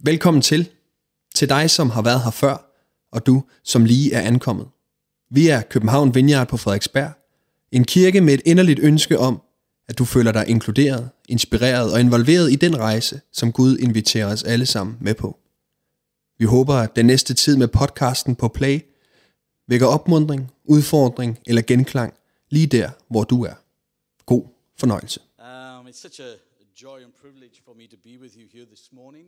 Velkommen til. Til dig, som har været her før, og du, som lige er ankommet. Vi er København Vineyard på Frederiksberg. En kirke med et inderligt ønske om, at du føler dig inkluderet, inspireret og involveret i den rejse, som Gud inviterer os alle sammen med på. Vi håber, at den næste tid med podcasten på Play vækker opmundring, udfordring eller genklang lige der, hvor du er. God fornøjelse. Um, it's such a joy and privilege for me to be with you here this morning.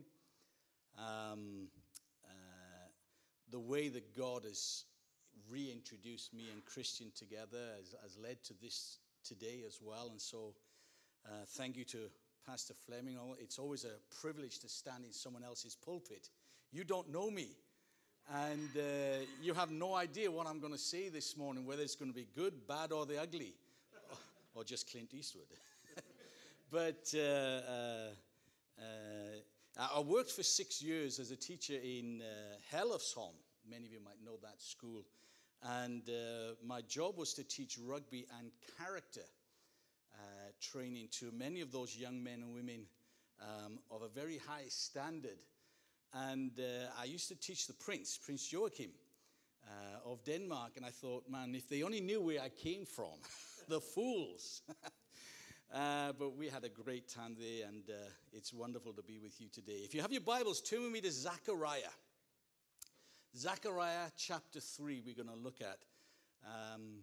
Um, uh, the way that God has reintroduced me and Christian together has, has led to this today as well. And so, uh, thank you to Pastor Fleming. Oh, It's always a privilege to stand in someone else's pulpit. You don't know me, and uh, you have no idea what I'm going to say this morning, whether it's going to be good, bad, or the ugly, or just Clint Eastwood. but uh, uh, uh, I worked for six years as a teacher in uh. Many of you might know that school. And uh, my job was to teach rugby and character uh, training to many of those young men and women um, of a very high standard. And uh, I used to teach the prince, Prince Joachim uh, of Denmark. And I thought, man, if they only knew where I came from, the fools. Uh, but we had a great time there, and uh, it's wonderful to be with you today. If you have your Bibles, turn with me to Zechariah. Zechariah chapter 3, we're going to look at. Um,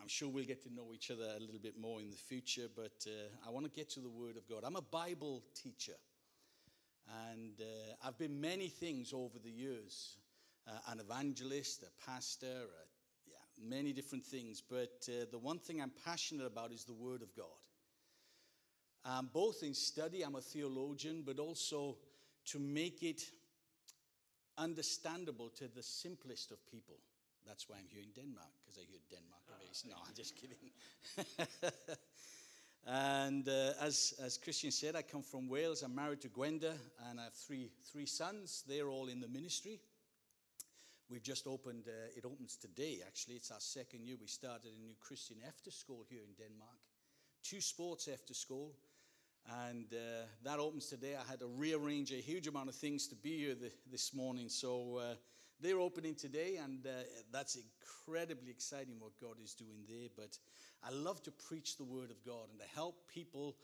I'm sure we'll get to know each other a little bit more in the future, but uh, I want to get to the Word of God. I'm a Bible teacher, and uh, I've been many things over the years uh, an evangelist, a pastor, a many different things. But uh, the one thing I'm passionate about is the Word of God. Um, both in study, I'm a theologian, but also to make it understandable to the simplest of people. That's why I'm here in Denmark, because I hear Denmark very. No, I'm just kidding. and uh, as, as Christian said, I come from Wales. I'm married to Gwenda, and I have three, three sons. They're all in the ministry. We've just opened, uh, it opens today actually. It's our second year. We started a new Christian after school here in Denmark. Two sports after school. And uh, that opens today. I had to rearrange a huge amount of things to be here th- this morning. So uh, they're opening today, and uh, that's incredibly exciting what God is doing there. But I love to preach the Word of God and to help people.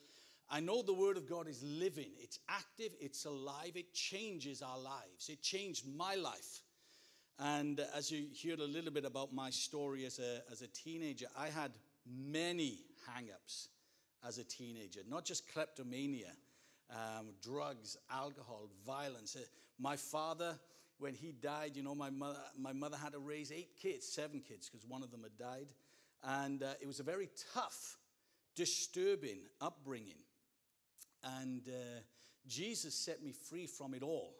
I know the Word of God is living, it's active, it's alive, it changes our lives. It changed my life. And as you hear a little bit about my story as a, as a teenager, I had many hang ups as a teenager, not just kleptomania, um, drugs, alcohol, violence. Uh, my father, when he died, you know, my mother, my mother had to raise eight kids, seven kids, because one of them had died. And uh, it was a very tough, disturbing upbringing. And uh, Jesus set me free from it all.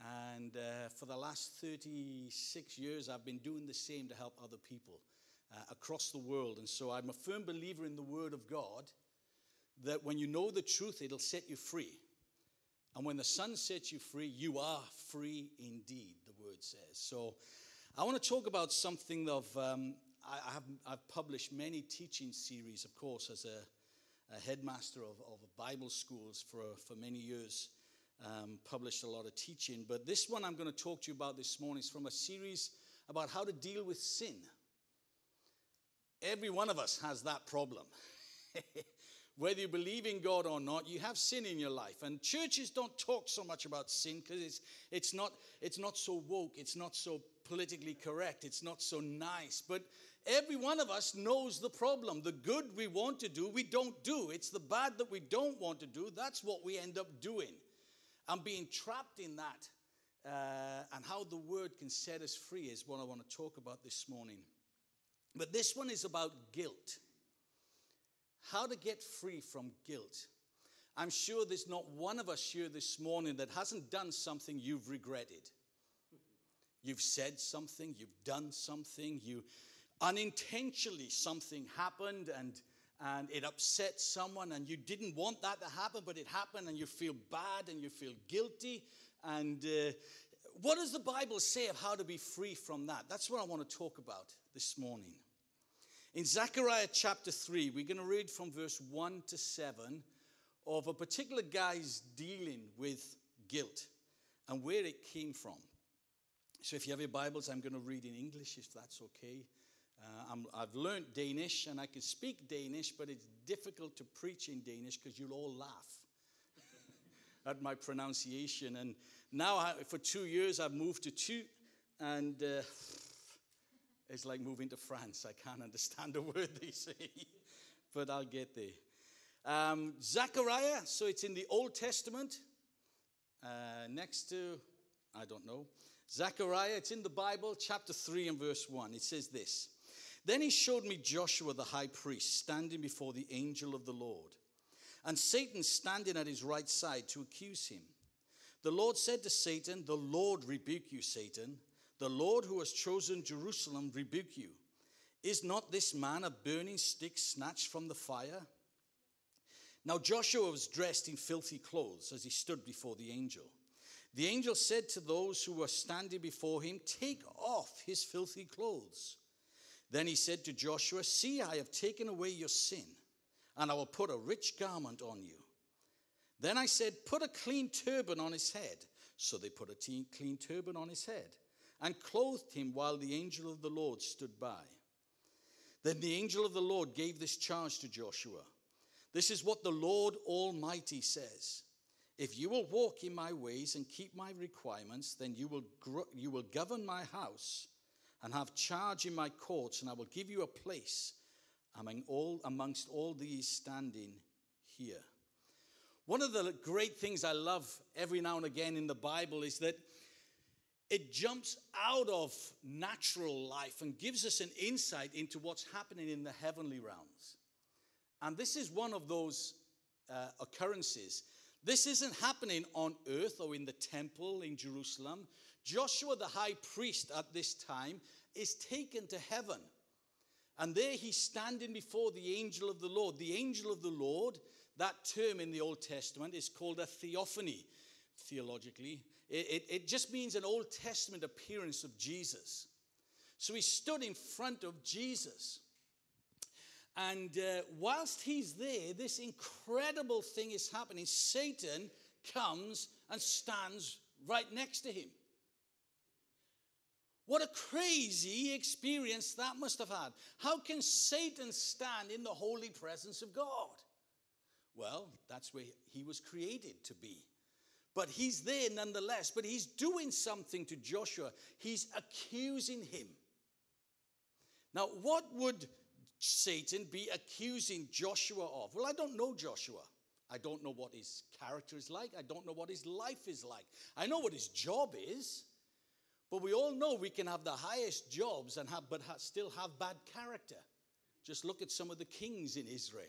And uh, for the last 36 years, I've been doing the same to help other people uh, across the world. And so I'm a firm believer in the Word of God that when you know the truth, it'll set you free. And when the Son sets you free, you are free indeed, the Word says. So I want to talk about something of, um, I, I have, I've published many teaching series, of course, as a, a headmaster of, of Bible schools for, for many years um, published a lot of teaching. But this one I'm going to talk to you about this morning is from a series about how to deal with sin. Every one of us has that problem. Whether you believe in God or not, you have sin in your life. And churches don't talk so much about sin because it's, it's, not, it's not so woke, it's not so politically correct, it's not so nice. But every one of us knows the problem. The good we want to do, we don't do. It's the bad that we don't want to do, that's what we end up doing. And being trapped in that uh, and how the word can set us free is what I want to talk about this morning. But this one is about guilt. How to get free from guilt. I'm sure there's not one of us here this morning that hasn't done something you've regretted. You've said something, you've done something, you unintentionally something happened and and it upset someone and you didn't want that to happen but it happened and you feel bad and you feel guilty and uh, what does the bible say of how to be free from that that's what i want to talk about this morning in Zechariah chapter 3, we're going to read from verse 1 to 7 of a particular guy's dealing with guilt and where it came from. So if you have your Bibles, I'm going to read in English if that's okay. Uh, i have learned Danish and I can speak Danish, but it's difficult to preach in Danish because you'll all laugh at my pronunciation. And now, I, for two years, I've moved to Thy, and uh, it's like moving to France. I can't understand a word they say, but I'll get there. Um, Zechariah, so it's in the Old Testament, uh, next to, I don't know, Zechariah, it's in the Bible, chapter 3 and verse 1. It says this Then he showed me Joshua the high priest standing before the angel of the Lord, and Satan standing at his right side to accuse him. The Lord said to Satan, The Lord rebuke you, Satan. The Lord who has chosen Jerusalem rebuke you. Is not this man a burning stick snatched from the fire? Now Joshua was dressed in filthy clothes as he stood before the angel. The angel said to those who were standing before him, Take off his filthy clothes. Then he said to Joshua, See, I have taken away your sin, and I will put a rich garment on you. Then I said, Put a clean turban on his head. So they put a clean turban on his head and clothed him while the angel of the Lord stood by. Then the angel of the Lord gave this charge to Joshua This is what the Lord Almighty says. If you will walk in my ways and keep my requirements, then you will, you will govern my house and have charge in my courts, and I will give you a place among all, amongst all these standing here. One of the great things I love every now and again in the Bible is that it jumps out of natural life and gives us an insight into what's happening in the heavenly realms. And this is one of those uh, occurrences. This isn't happening on earth or in the temple in Jerusalem. Joshua, the high priest at this time, is taken to heaven. And there he's standing before the angel of the Lord. The angel of the Lord, that term in the Old Testament, is called a theophany theologically. It, it, it, just means an Old Testament appearance of Jesus. So he stood in front of Jesus. And uh, whilst he's there, this incredible thing is happening. Satan comes and stands right next to him. What a crazy experience that must have had. How can Satan stand in the holy presence of God? Well, that's where he was created to be. But he's there nonetheless. But he's doing something to Joshua. He's accusing him. Now, what would Satan be accusing Joshua of? Well, I don't know Joshua. I don't know what his character is like. I don't know what his life is like. I know what his job is. But we all know we can have the highest jobs and have, but still have bad character. Just look at some of the kings in Israel.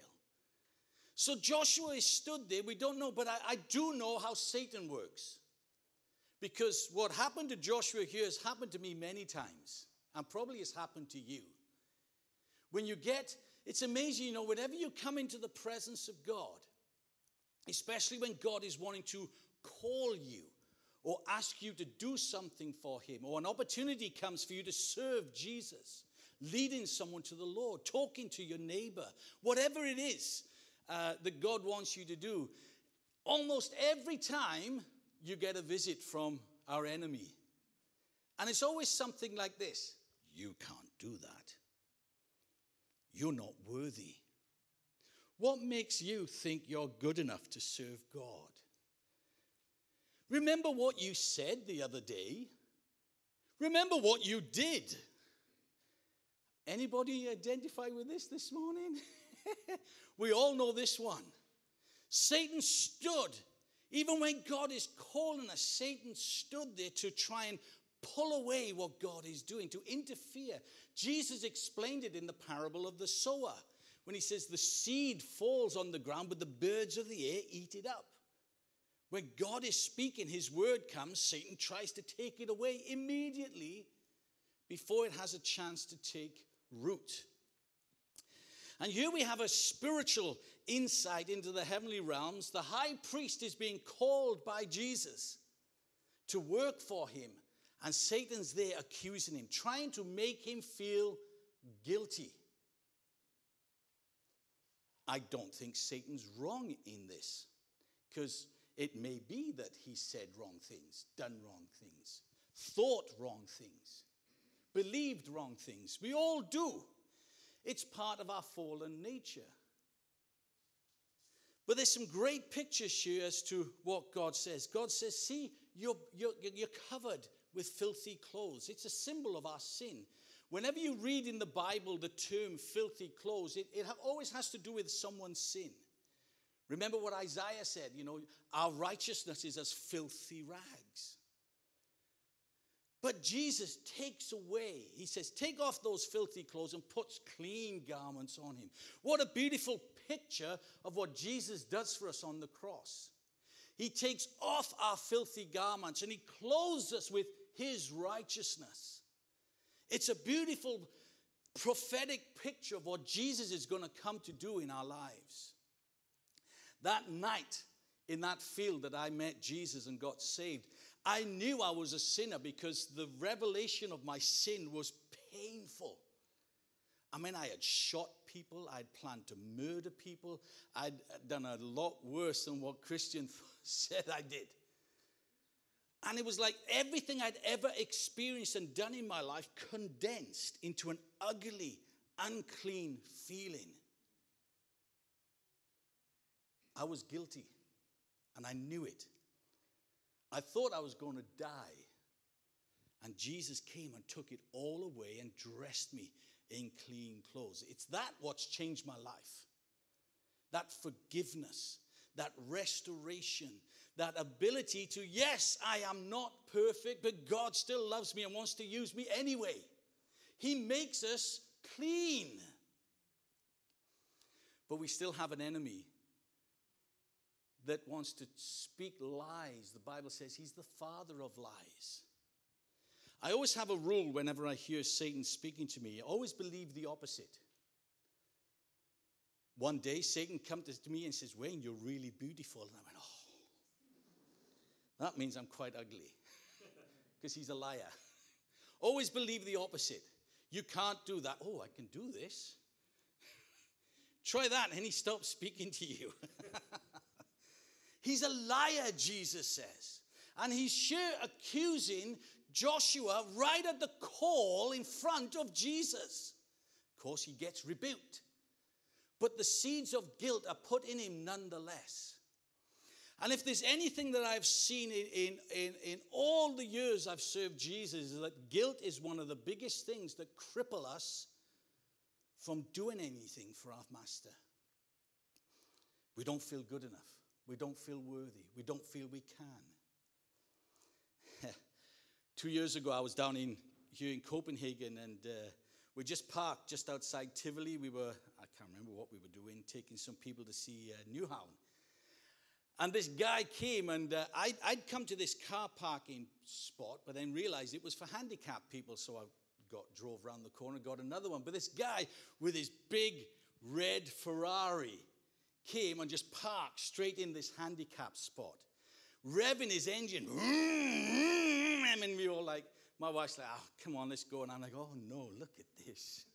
So Joshua is stood there. We don't know, but I, I do know how Satan works. Because what happened to Joshua here has happened to me many times, and probably has happened to you. When you get, it's amazing, you know, whenever you come into the presence of God, especially when God is wanting to call you or ask you to do something for Him, or an opportunity comes for you to serve Jesus, leading someone to the Lord, talking to your neighbor, whatever it is, uh, that God wants you to do. Almost every time you get a visit from our enemy. And it's always something like this You can't do that. You're not worthy. What makes you think you're good enough to serve God? Remember what you said the other day? Remember what you did? Anybody identify with this this morning? we all know this one. Satan stood, even when God is calling us, Satan stood there to try and pull away what God is doing, to interfere. Jesus explained it in the parable of the sower when he says, The seed falls on the ground, but the birds of the air eat it up. When God is speaking, his word comes, Satan tries to take it away immediately before it has a chance to take root. And here we have a spiritual insight into the heavenly realms. The high priest is being called by Jesus to work for him, and Satan's there accusing him, trying to make him feel guilty. I don't think Satan's wrong in this because It may be that he said wrong things, done wrong things, thought wrong things, believed wrong things. We all do. It's part of our fallen nature. But there's some great pictures here as to what God says. God says, See, you're, you're, you're covered with filthy clothes. It's a symbol of our sin. Whenever you read in the Bible the term filthy clothes, it, it always has to do with someone's sin. Remember what Isaiah said, you know, our righteousness is as filthy rags. But Jesus takes away, he says, take off those filthy clothes and puts clean garments on him. What a beautiful picture of what Jesus does for us on the cross. He takes off our filthy garments and he clothes us with his righteousness. It's a beautiful prophetic picture of what Jesus is going to come to do in our lives. That night in that field that I met Jesus and got saved, I knew I was a sinner because the revelation of my sin was painful. I mean, I had shot people, I'd planned to murder people, I'd done a lot worse than what Christian said I did. And it was like everything I'd ever experienced and done in my life condensed into an ugly, unclean feeling. I was guilty, and I knew it. I thought I was going to die. And Jesus came and took it all away and dressed me in clean clothes. It's that what's changed my life. That forgiveness, that restoration, that ability to, yes, I am not perfect, but God still loves me and wants to use me anyway. He makes us clean. But we still have an enemy that wants to speak lies. The Bible says he's the father of lies. I always have a rule whenever I hear Satan speaking to me, I always believe the opposite. One day, Satan comes to me and says, Wayne, you're really beautiful. And I went, Oh, that means I'm quite ugly because he's a liar. Always believe the opposite. You can't do that. Oh, I can do this. Try that, and he stops speaking to you. he's a liar, Jesus says. And he's sure accusing Joshua right at the call in front of Jesus. Of course, he gets rebuked. But the seeds of guilt are put in him nonetheless. And if there's anything that I've seen in, in, in, all the years I've served Jesus, is that guilt is one of the biggest things that cripple us from doing anything for our master. We don't feel good enough. We don't feel worthy. We don't feel we can. Two years ago, I was down in here in Copenhagen, and uh, we just parked just outside Tivoli. We were, I can't remember what we were doing, taking some people to see uh, Nyhavn. And this guy came, and uh, I'd, I'd, come to this car parking spot, but then realized it was for handicapped people. So I got drove around the corner, got another one. But this guy with his big red Ferrari came and just parked straight in this handicapped spot, revving his engine. And we were like, my wife's like, oh, come on, let's go. And I'm like, oh no, look at this.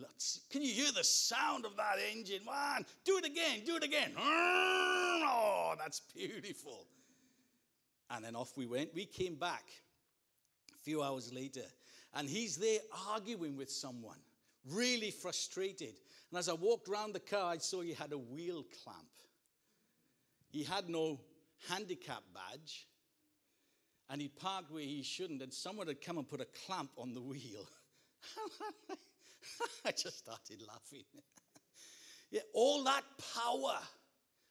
Let's, can you hear the sound of that engine? One, do it again, do it again. Oh, that's beautiful. And then off we went. We came back a few hours later, and he's there arguing with someone, really frustrated. And as I walked around the car, I saw he had a wheel clamp. He had no handicap badge, and he parked where he shouldn't, and someone had come and put a clamp on the wheel. I just started laughing. yeah, all that power.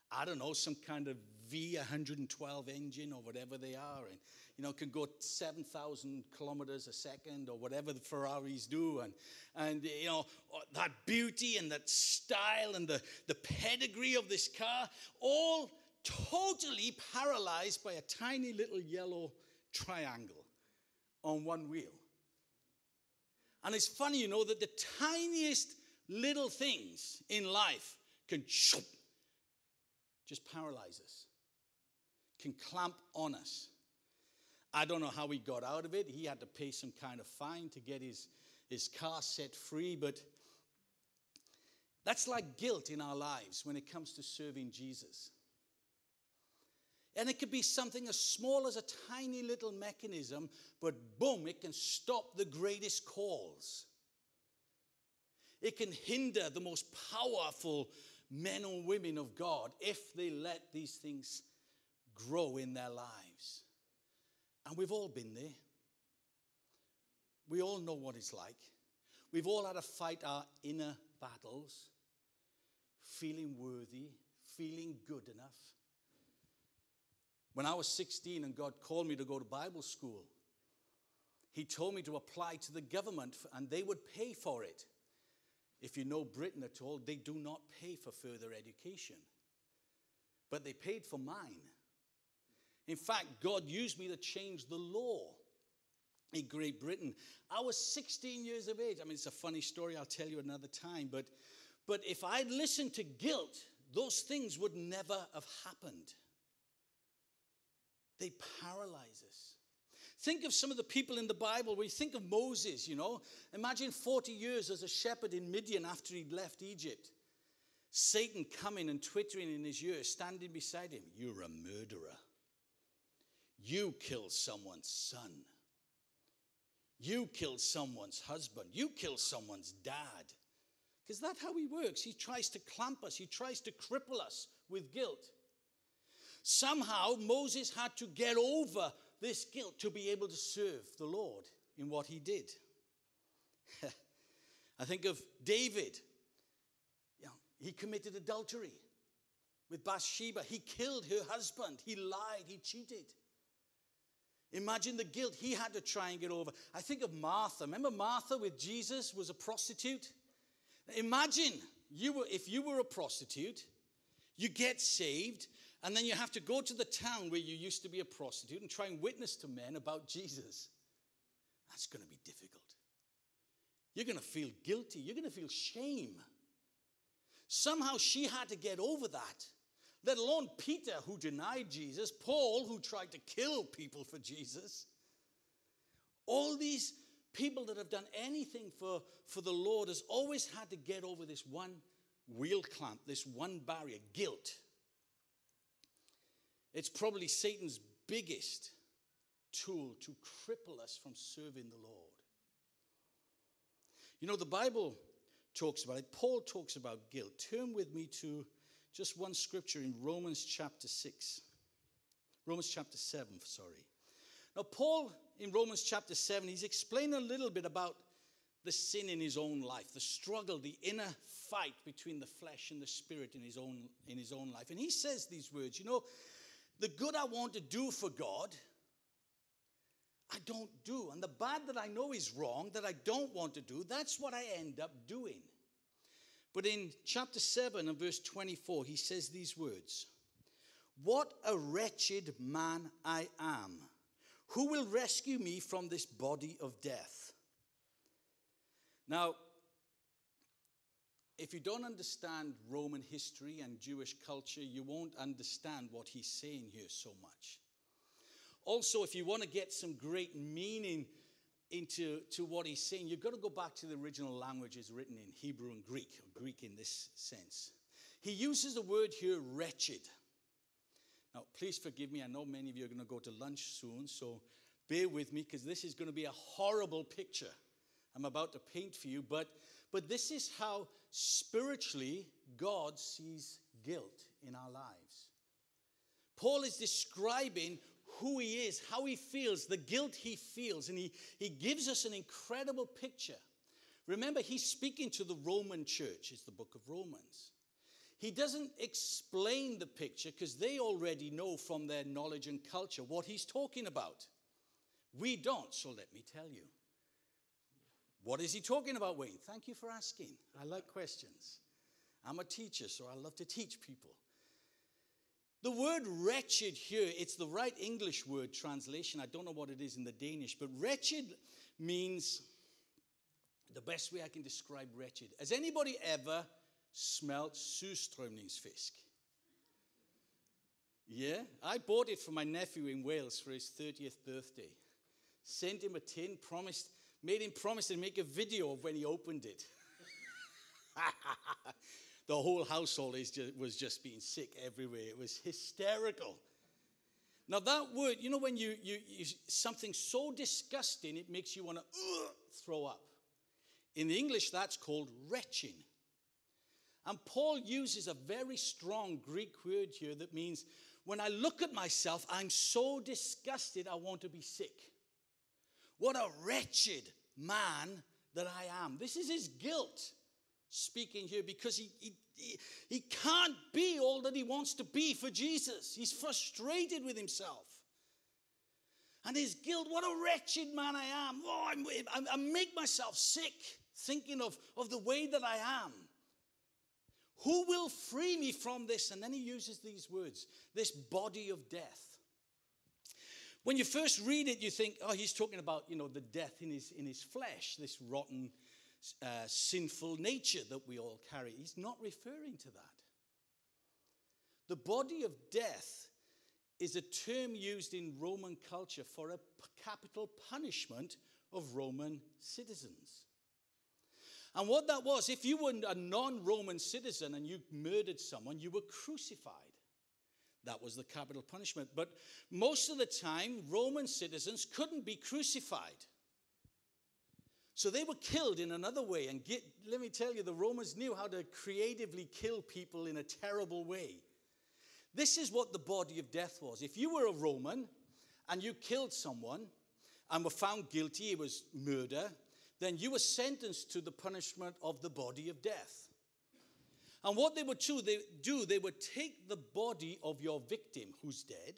I don't know, some kind of V112 engine or whatever they are, and you know, can go 7,000 kilometers a second or whatever the Ferraris do, and and you know uh, that beauty and that style and the the pedigree of this car, all totally paralyzed by a tiny little yellow triangle on one wheel. And it's funny, you know, that the tiniest little things in life can just paralyze us, can clamp on us. I don't know how he got out of it. He had to pay some kind of fine to get his, his car set free, but that's like guilt in our lives when it comes to serving Jesus. And it could be something as small as a tiny little mechanism, but boom, it can stop the greatest calls. It can hinder the most powerful men and women of God if they let these things grow in their lives. And we've all been there. We all know what it's like. We've all had to fight our inner battles, feeling worthy, feeling good enough. When I was 16 and God called me to go to Bible school, He told me to apply to the government and they would pay for it. If you know Britain at all, they do not pay for further education, but they paid for mine. In fact, God used me to change the law in Great Britain. I was 16 years of age. I mean, it's a funny story, I'll tell you another time. But, but if I'd listened to guilt, those things would never have happened. They paralyze us. Think of some of the people in the Bible. We think of Moses, you know. Imagine 40 years as a shepherd in Midian after he'd left Egypt. Satan coming and twittering in his ear, standing beside him. You're a murderer. You kill someone's son. You kill someone's husband. You kill someone's dad. Because that's how he works. He tries to clamp us, he tries to cripple us with guilt. Somehow, Moses had to get over this guilt to be able to serve the Lord in what he did. I think of David. You know, he committed adultery with Bathsheba. He killed her husband. He lied. He cheated. Imagine the guilt he had to try and get over. I think of Martha. Remember Martha with Jesus was a prostitute? Imagine you were, if you were a prostitute, you get saved, and then you have to go to the town where you used to be a prostitute and try and witness to men about Jesus. That's going to be difficult. You're going to feel guilty. You're going to feel shame. Somehow she had to get over that let alone Peter, who denied Jesus, Paul, who tried to kill people for Jesus. All these people that have done anything for, for the Lord has always had to get over this one wheel clamp, this one barrier guilt. It's probably Satan's biggest tool to cripple us from serving the Lord. You know, the Bible talks about it, Paul talks about guilt. Turn with me to just one scripture in Romans chapter 6. Romans chapter 7, sorry. Now, Paul in Romans chapter 7, he's explaining a little bit about the sin in his own life, the struggle, the inner fight between the flesh and the spirit in his own, in his own life. And he says these words You know, the good I want to do for God, I don't do. And the bad that I know is wrong, that I don't want to do, that's what I end up doing. But in chapter 7 and verse 24, he says these words What a wretched man I am! Who will rescue me from this body of death? Now, if you don't understand Roman history and Jewish culture, you won't understand what he's saying here so much. Also, if you want to get some great meaning into to what he's saying, you've got to go back to the original languages written in Hebrew and Greek, or Greek in this sense. He uses the word here, wretched. Now, please forgive me. I know many of you are going to go to lunch soon, so bear with me because this is going to be a horrible picture I'm about to paint for you. But, but this is how spiritually God sees guilt in our lives. Paul is describing who he is, how he feels, the guilt he feels. And he, he gives us an incredible picture. Remember, he's speaking to the Roman church, it's the book of Romans. He doesn't explain the picture because they already know from their knowledge and culture what he's talking about. We don't, so let me tell you. What is he talking about, Wayne? Thank you for asking. I like questions. I'm a teacher, so I love to teach people. The word wretched here, it's the right English word translation. I don't know what it is in the Danish, but wretched means the best way I can describe wretched. Has anybody ever smelt surströmmingsfisk? Yeah, I bought it for my nephew in Wales for his 30th birthday. Sent him a tin, promised, made him promise to make a video of when he opened it. the whole household just, was just being sick everywhere. It was hysterical. Now that word, you know, when you, you, you something so disgusting, it makes you want to throw up. In the English, that's called retching. And Paul uses a very strong Greek word here that means when I look at myself, I'm so disgusted, I want to be sick. What a wretched man that I am. This is his guilt speaking here because he, he, he, he can't be all that he wants to be for Jesus. He's frustrated with himself. And his guilt, what a wretched man I am. Oh, I'm, I, I make myself sick thinking of, of the way that I am. Who will free me from this? And then he uses these words this body of death. When you first read it, you think, oh, he's talking about, you know, the death in his, in his flesh, this rotten, uh, sinful nature that we all carry. He's not referring to that. The body of death is a term used in Roman culture for a capital punishment of Roman citizens. And what that was, if you were a non Roman citizen and you murdered someone, you were crucified. That was the capital punishment. But most of the time, Roman citizens couldn't be crucified. So they were killed in another way. And get, let me tell you, the Romans knew how to creatively kill people in a terrible way. This is what the body of death was. If you were a Roman and you killed someone and were found guilty, it was murder, then you were sentenced to the punishment of the body of death. And what they would do, they do, they would take the body of your victim who's dead,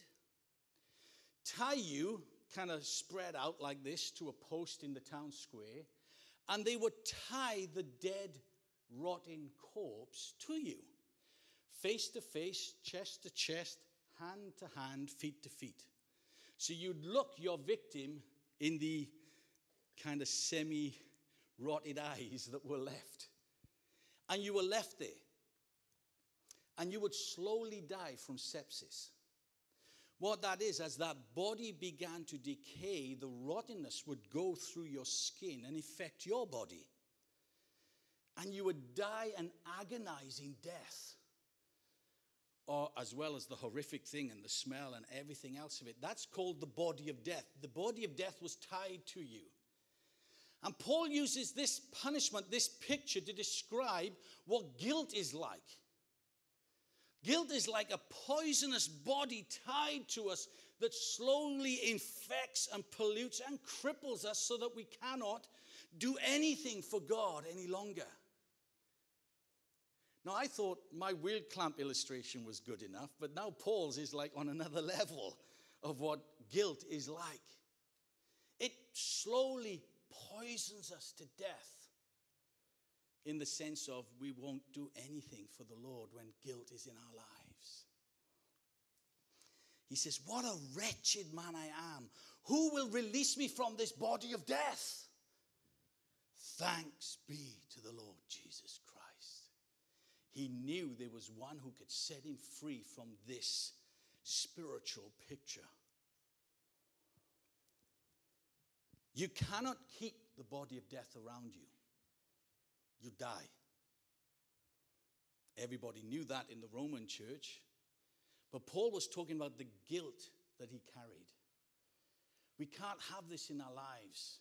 tie you kind of spread out like this to a post in the town square, and they would tie the dead, rotting corpse to you, face to face, chest to chest, hand to hand, feet to feet. So you'd look your victim in the kind of semi rotted eyes that were left. And you were left there. And you would slowly die from sepsis. What that is, as that body began to decay, the rottenness would go through your skin and affect your body. And you would die an agonizing death. Or as well as the horrific thing and the smell and everything else of it. That's called the body of death. The body of death was tied to you. And Paul uses this punishment, this picture, to describe what guilt is like. Guilt is like a poisonous body tied to us that slowly infects and pollutes and cripples us so that we cannot do anything for God any longer. Now, I thought my wheel clamp illustration was good enough, but now Paul's is like on another level of what guilt is like. It slowly poisons us to death in the sense of we won't do anything for the Lord when guilt is in our lives. He says, What a wretched man I am. Who will release me from this body of death? Thanks be to the Lord Jesus Christ. He knew there was one who could set him free from this spiritual picture. You cannot keep the body of death around you. You die. Everybody knew that in the Roman church. But Paul was talking about the guilt that he carried. We can't have this in our lives.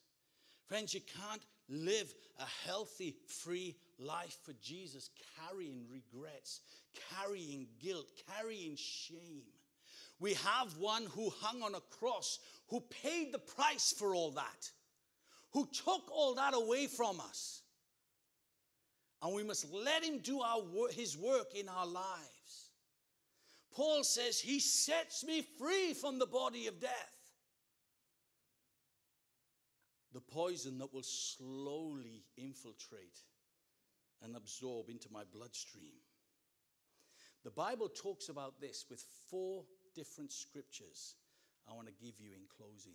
Friends, you can't live a healthy, free life for Jesus carrying regrets, carrying guilt, carrying shame. We have one who hung on a cross, who paid the price for all that, who took all that away from us. And we must let him do our, his work in our lives. Paul says, He sets me free from the body of death. The poison that will slowly infiltrate and absorb into my bloodstream. The Bible talks about this with four different scriptures I want to give you in closing.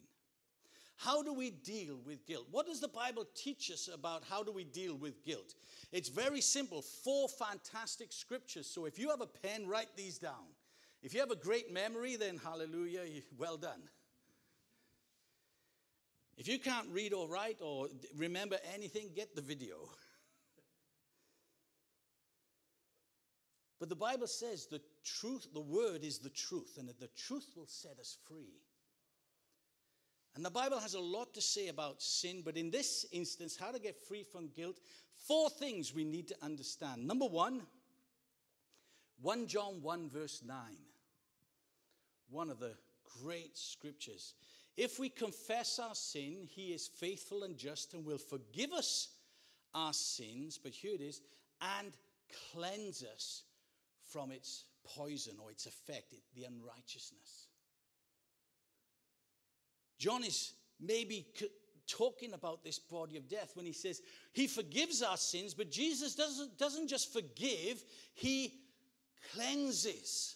How do we deal with guilt? What does the Bible teach us about how do we deal with guilt? It's very simple. Four fantastic scriptures. So if you have a pen, write these down. If you have a great memory, then hallelujah, well done. If you can't read or write or remember anything, get the video. But the Bible says the truth, the word is the truth, and that the truth will set us free. And the Bible has a lot to say about sin, but in this instance, how to get free from guilt, four things we need to understand. Number one, 1 John 1, verse 9, one of the great scriptures. If we confess our sin, he is faithful and just and will forgive us our sins, but here it is, and cleanse us from its poison or its effect, the unrighteousness. John is maybe talking about this body of death when he says he forgives our sins, but Jesus doesn't, doesn't just forgive, he cleanses.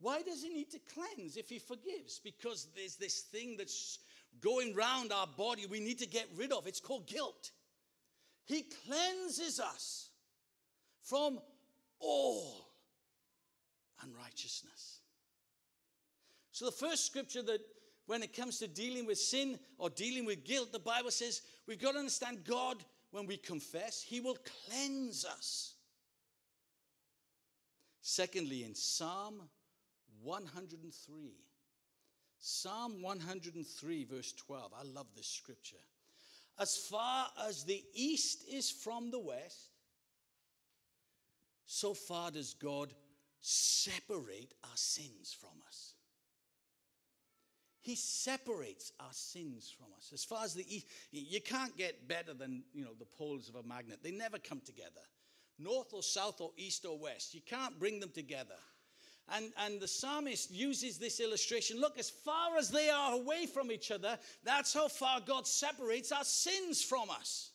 Why does he need to cleanse if he forgives? Because there's this thing that's going round our body we need to get rid of. It's called guilt. He cleanses us from all unrighteousness. So, the first scripture that when it comes to dealing with sin or dealing with guilt, the Bible says we've got to understand God when we confess, He will cleanse us. Secondly, in Psalm 103, Psalm 103, verse 12, I love this scripture. As far as the east is from the west, so far does God separate our sins from us. He separates our sins from us. As far as the east, you can't get better than you know the poles of a magnet. They never come together. North or south or east or west. You can't bring them together. And, and the psalmist uses this illustration. Look, as far as they are away from each other, that's how far God separates our sins from us.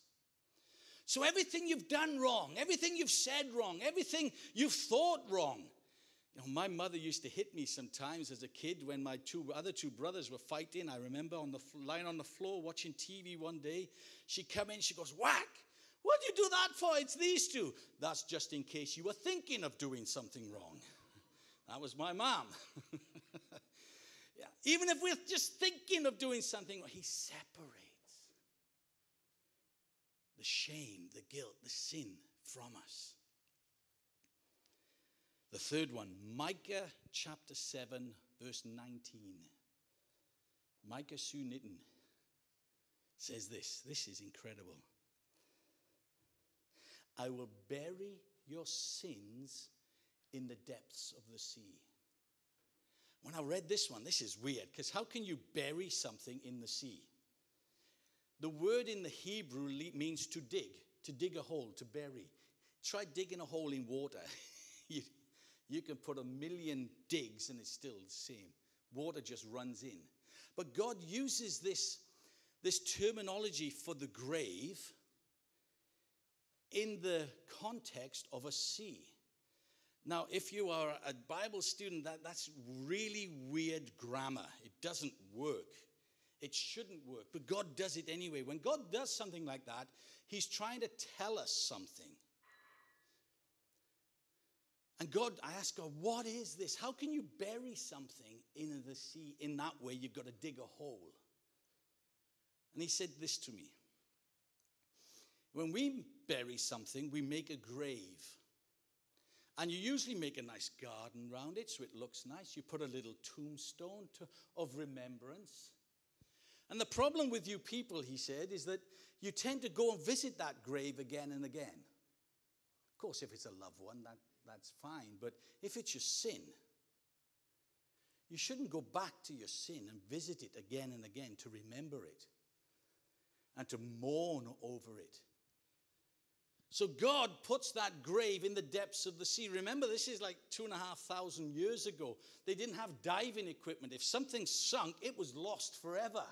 So everything you've done wrong, everything you've said wrong, everything you've thought wrong, you know, my mother used to hit me sometimes as a kid when my two other two brothers were fighting. I remember on the lying on the floor watching TV one day. She come in, she goes, "Whack! What do you do that for? It's these two. That's just in case you were thinking of doing something wrong." That was my mom. yeah. Even if we're just thinking of doing something, he separates the shame, the guilt, the sin from us. The third one, Micah chapter 7, verse 19. Micah Sue Nitton says this. This is incredible. I will bury your sins in the depths of the sea. When I read this one, this is weird because how can you bury something in the sea? The word in the Hebrew means to dig, to dig a hole, to bury. Try digging a hole in water. you, can put a million digs and it's still the same. Water just runs in. But God uses this, this terminology for the grave in the context of a sea. Now, if you are a Bible student, that, that's really weird grammar. It doesn't work. It shouldn't work, but God does it anyway. When God does something like that, He's trying to tell us something. And God, I ask God, what is this? How can you bury something in the sea in that way? You've got to dig a hole. And He said this to me When we bury something, we make a grave. And you usually make a nice garden around it so it looks nice. You put a little tombstone to, of remembrance. And the problem with you people, he said, is that you tend to go and visit that grave again and again. Of course, if it's a loved one, that, that's fine. But if it's your sin, you shouldn't go back to your sin and visit it again and again to remember it and to mourn over it. So God puts that grave in the depths of the sea. Remember, this is like two and a half thousand years ago. They didn't have diving equipment. If something sunk, it was lost forever.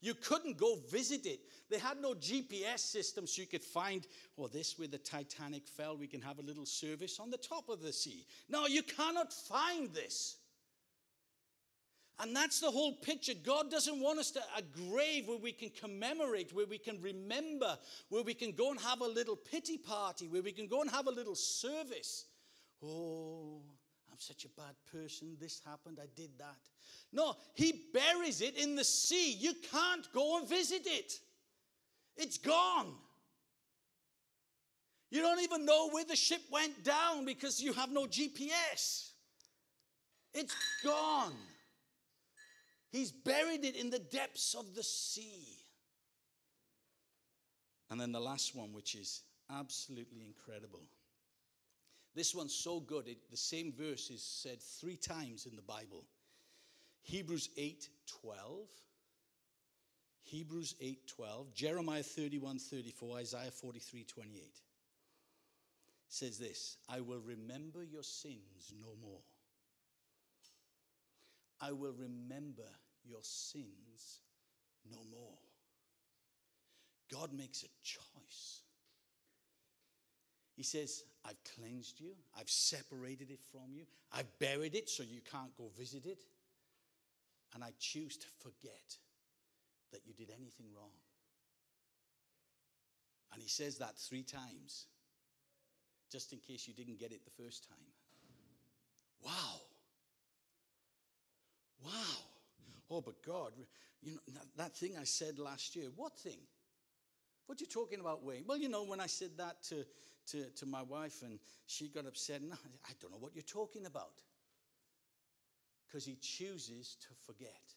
You couldn't go visit it. They had no GPS system so you could find, oh, this where the Titanic fell, we can have a little service on the top of the sea. No, you cannot find this. And that's the whole picture. God doesn't want us to a grave where we can commemorate, where we can remember, where we can go and have a little pity party, where we can go and have a little service. Oh, I'm such a bad person. This happened. I did that. No, he buries it in the sea. You can't go and visit it, it's gone. You don't even know where the ship went down because you have no GPS. It's gone. He's buried it in the depths of the sea. And then the last one, which is absolutely incredible. This one's so good, it, the same verse is said three times in the Bible. Hebrews 8 12. Hebrews 8 12. Jeremiah 31 34. Isaiah 43 28. Says this I will remember your sins no more. I will remember your sins no more. God makes a choice. He says, I've cleansed you, I've separated it from you, I've buried it so you can't go visit it, and I choose to forget that you did anything wrong. And he says that three times, just in case you didn't get it the first time. Wow. Wow. Oh, but God, you know, that, that thing I said last year, what thing? What are you talking about, Wayne? Well, you know, when I said that to, to, to my wife and she got upset, I don't know what you're talking about. Because he chooses to forget.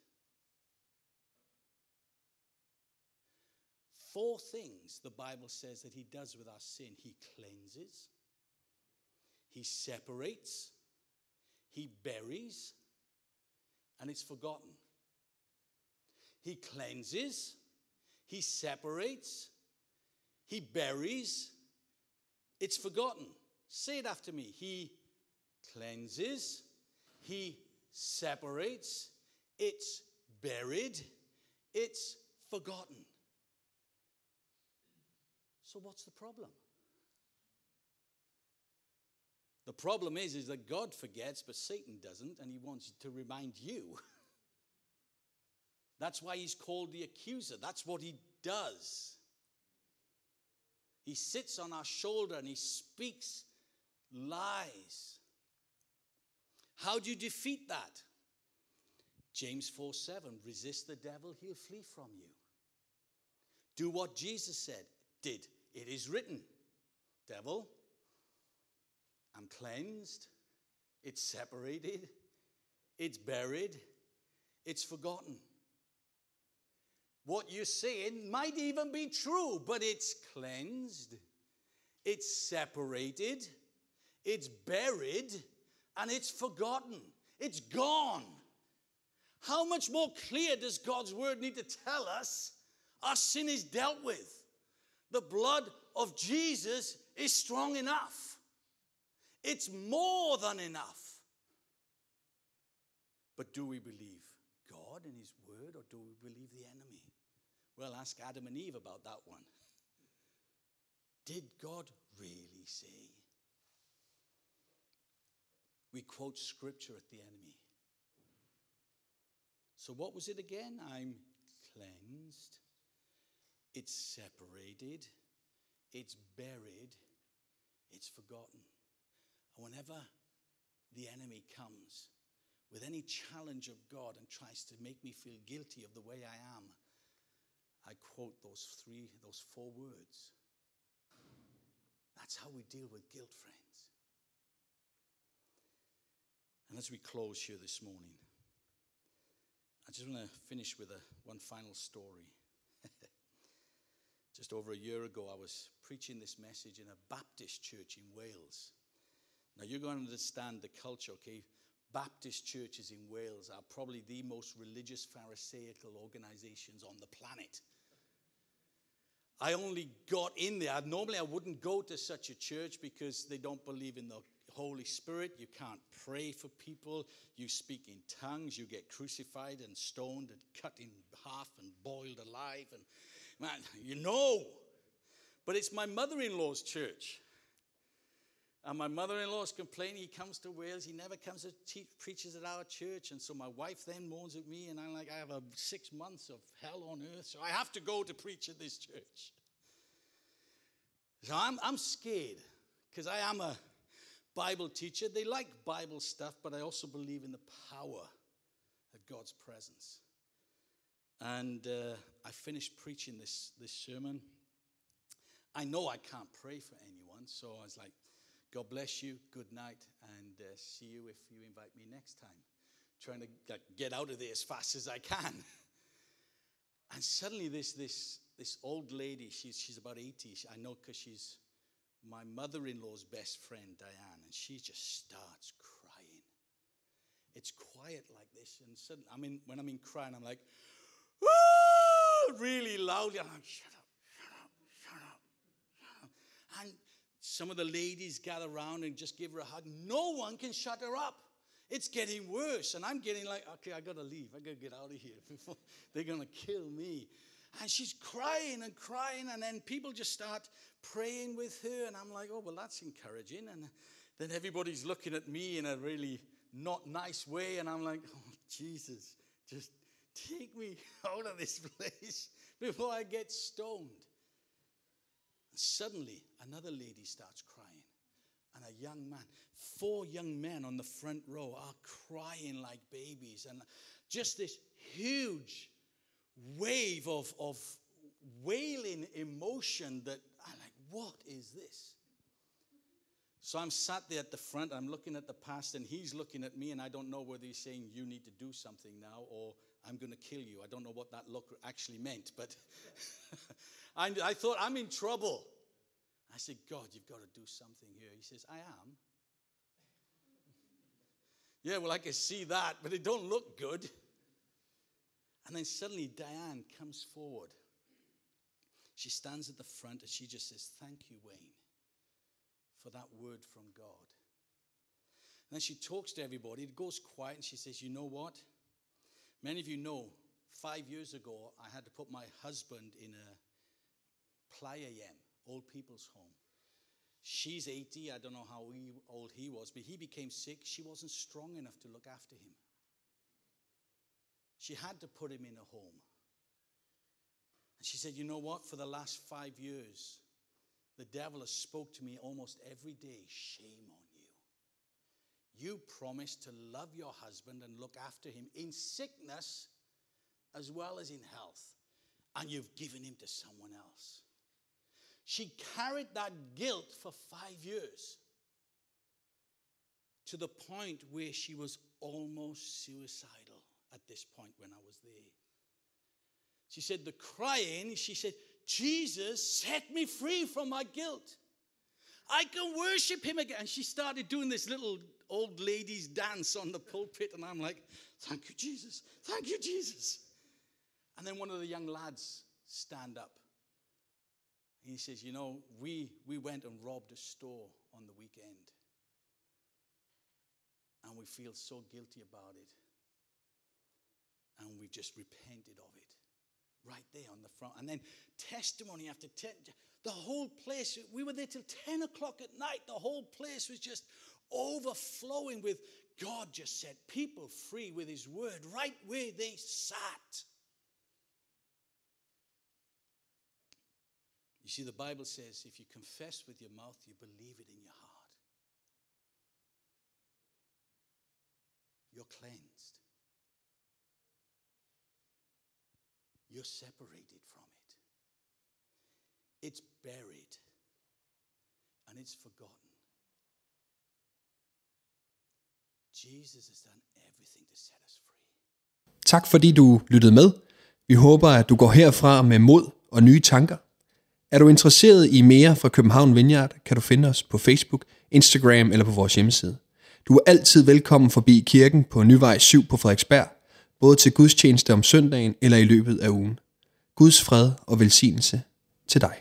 Four things the Bible says that he does with our sin he cleanses, he separates, he buries, and it's forgotten. He cleanses, he separates, he buries, it's forgotten. Say it after me. He cleanses, he separates, it's buried, it's forgotten. So what's the problem? The problem is, is that God forgets, but Satan doesn't, and he wants to remind you. That's why he's called the accuser. That's what he does. He sits on our shoulder and he speaks lies. How do you defeat that? James 4 7 resist the devil, he'll flee from you. Do what Jesus said, did. It is written, Devil, I'm cleansed, it's separated, it's buried, it's forgotten. What you're saying might even be true, but it's cleansed, it's separated, it's buried, and it's forgotten. It's gone. How much more clear does God's word need to tell us our sin is dealt with? The blood of Jesus is strong enough. It's more than enough. But do we believe God and His word, or do we believe the enemy? Well, ask Adam and Eve about that one. Did God really say? We quote scripture at the enemy. So, what was it again? I'm cleansed, it's separated, it's buried, it's forgotten. And whenever the enemy comes with any challenge of God and tries to make me feel guilty of the way I am, I quote those three, those four words. That's how we deal with guilt, friends. And as we close here this morning, I just want to finish with a, one final story. just over a year ago, I was preaching this message in a Baptist church in Wales. Now, you're going to understand the culture, okay? Baptist churches in Wales are probably the most religious, Pharisaical organizations on the planet. I only got in there. Normally, I wouldn't go to such a church because they don't believe in the Holy Spirit. You can't pray for people. You speak in tongues. You get crucified and stoned and cut in half and boiled alive. And man, you know. But it's my mother in law's church. And my mother in law is complaining. He comes to Wales. He never comes to teach, preaches at our church. And so my wife then moans at me, and I'm like, I have a six months of hell on earth, so I have to go to preach at this church. So I'm, I'm scared because I am a Bible teacher. They like Bible stuff, but I also believe in the power of God's presence. And uh, I finished preaching this, this sermon. I know I can't pray for anyone, so I was like, God bless you, good night, and uh, see you if you invite me next time. Trying to like, get out of there as fast as I can. and suddenly, this, this, this old lady, she's, she's about 80, I know because she's my mother in law's best friend, Diane, and she just starts crying. It's quiet like this, and suddenly, I mean, when I'm in crying, I'm like, really loudly. I'm like, shut up, shut up, shut up, shut up. And some of the ladies gather around and just give her a hug. No one can shut her up. It's getting worse. And I'm getting like, okay, I gotta leave. I gotta get out of here before they're gonna kill me. And she's crying and crying, and then people just start praying with her. And I'm like, oh, well, that's encouraging. And then everybody's looking at me in a really not nice way. And I'm like, oh, Jesus, just take me out of this place before I get stoned. Suddenly, another lady starts crying, and a young man. Four young men on the front row are crying like babies, and just this huge wave of, of wailing emotion that I'm like, what is this? So I'm sat there at the front, I'm looking at the past, and he's looking at me, and I don't know whether he's saying, You need to do something now, or I'm going to kill you. I don't know what that look actually meant, but I, I thought, I'm in trouble. I said, God, you've got to do something here. He says, I am. yeah, well, I can see that, but it don't look good. And then suddenly Diane comes forward. She stands at the front and she just says, Thank you, Wayne, for that word from God. And then she talks to everybody. It goes quiet and she says, You know what? Many of you know, five years ago, I had to put my husband in a playa yem, old people's home. She's 80. I don't know how old he was, but he became sick. She wasn't strong enough to look after him. She had to put him in a home. And she said, You know what? For the last five years, the devil has spoke to me almost every day. Shame on you you promised to love your husband and look after him in sickness as well as in health, and you've given him to someone else. She carried that guilt for five years to the point where she was almost suicidal at this point when I was there. She said, The crying, she said, Jesus set me free from my guilt. I can worship him again. And she started doing this little old ladies dance on the pulpit. And I'm like, thank you, Jesus. Thank you, Jesus. And then one of the young lads stand up. He says, you know, we, we went and robbed a store on the weekend. And we feel so guilty about it. And we just repented of it right there on the front. And then testimony after ten, the whole place, we were there till 10 o'clock at night. The whole place was just overflowing with God just set people free with His word right where they sat. You see, the Bible says if you confess with your mouth, you believe it in your heart, you're cleansed. You're separated from it. It's buried and it's forgotten. Jesus has done everything to set us free. Tak fordi du lyttede med. Vi håber, at du går herfra med mod og nye tanker. Er du interesseret i mere fra København Vineyard, kan du finde os på Facebook, Instagram eller på vores hjemmeside. Du er altid velkommen forbi kirken på Nyvej 7 på Frederiksberg, både til gudstjeneste om søndagen eller i løbet af ugen. Guds fred og velsignelse til dig.